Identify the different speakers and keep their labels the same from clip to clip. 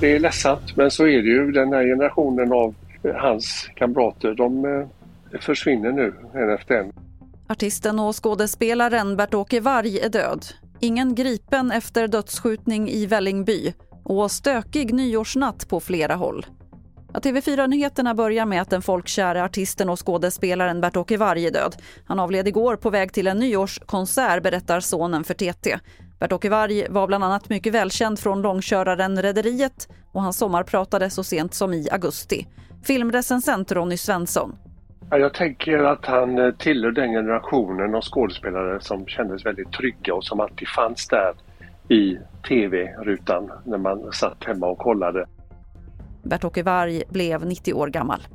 Speaker 1: Det är ledsamt, men så är det ju. Den här generationen av hans kamrater, de eh, försvinner nu en efter en.
Speaker 2: Artisten och skådespelaren Bert-Åke Varg är död. Ingen gripen efter dödsskjutning i Vällingby och stökig nyårsnatt på flera håll. TV4-nyheterna börjar med att den folkkära artisten och skådespelaren Bert-Åke Varg är död. Han avled igår på väg till en nyårskonsert, berättar sonen för TT. Bert-Åke Varg var bland annat mycket välkänd från långköraren Rederiet och han sommarpratade så sent som i augusti. Filmrecensent Ronny Svensson.
Speaker 1: Jag tänker att han eh, tillhör den generationen av skådespelare som kändes väldigt trygga och som alltid fanns där i tv-rutan när man satt hemma och kollade.
Speaker 2: Bert-Åke Varg blev 90 år gammal.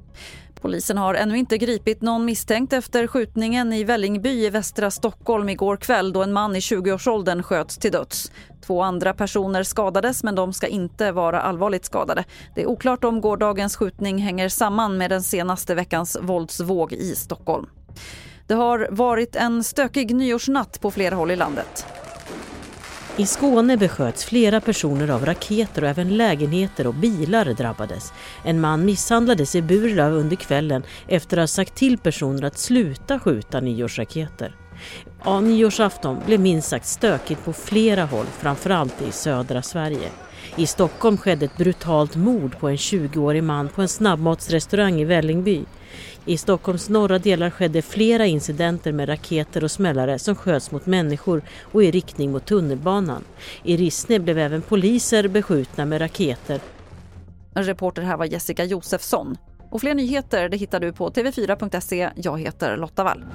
Speaker 2: Polisen har ännu inte gripit någon misstänkt efter skjutningen i Vällingby i västra Stockholm igår kväll då en man i 20-årsåldern sköts till döds. Två andra personer skadades men de ska inte vara allvarligt skadade. Det är oklart om gårdagens skjutning hänger samman med den senaste veckans våldsvåg i Stockholm. Det har varit en stökig nyårsnatt på flera håll i landet.
Speaker 3: I Skåne besköts flera personer av raketer och även lägenheter och bilar drabbades. En man misshandlades i Burlöv under kvällen efter att ha sagt till personer att sluta skjuta nyårsraketer. Ja, nyårsafton blev minst sagt stökigt på flera håll, framförallt i södra Sverige. I Stockholm skedde ett brutalt mord på en 20-årig man på en snabbmatsrestaurang i Vällingby. I Stockholms norra delar skedde flera incidenter med raketer och smällare som sköts mot människor och i riktning mot tunnelbanan. I Rissne blev även poliser beskjutna med raketer.
Speaker 2: Reporter här var Jessica Josefsson. Och fler nyheter det hittar du på tv4.se. Jag heter Lotta Wall.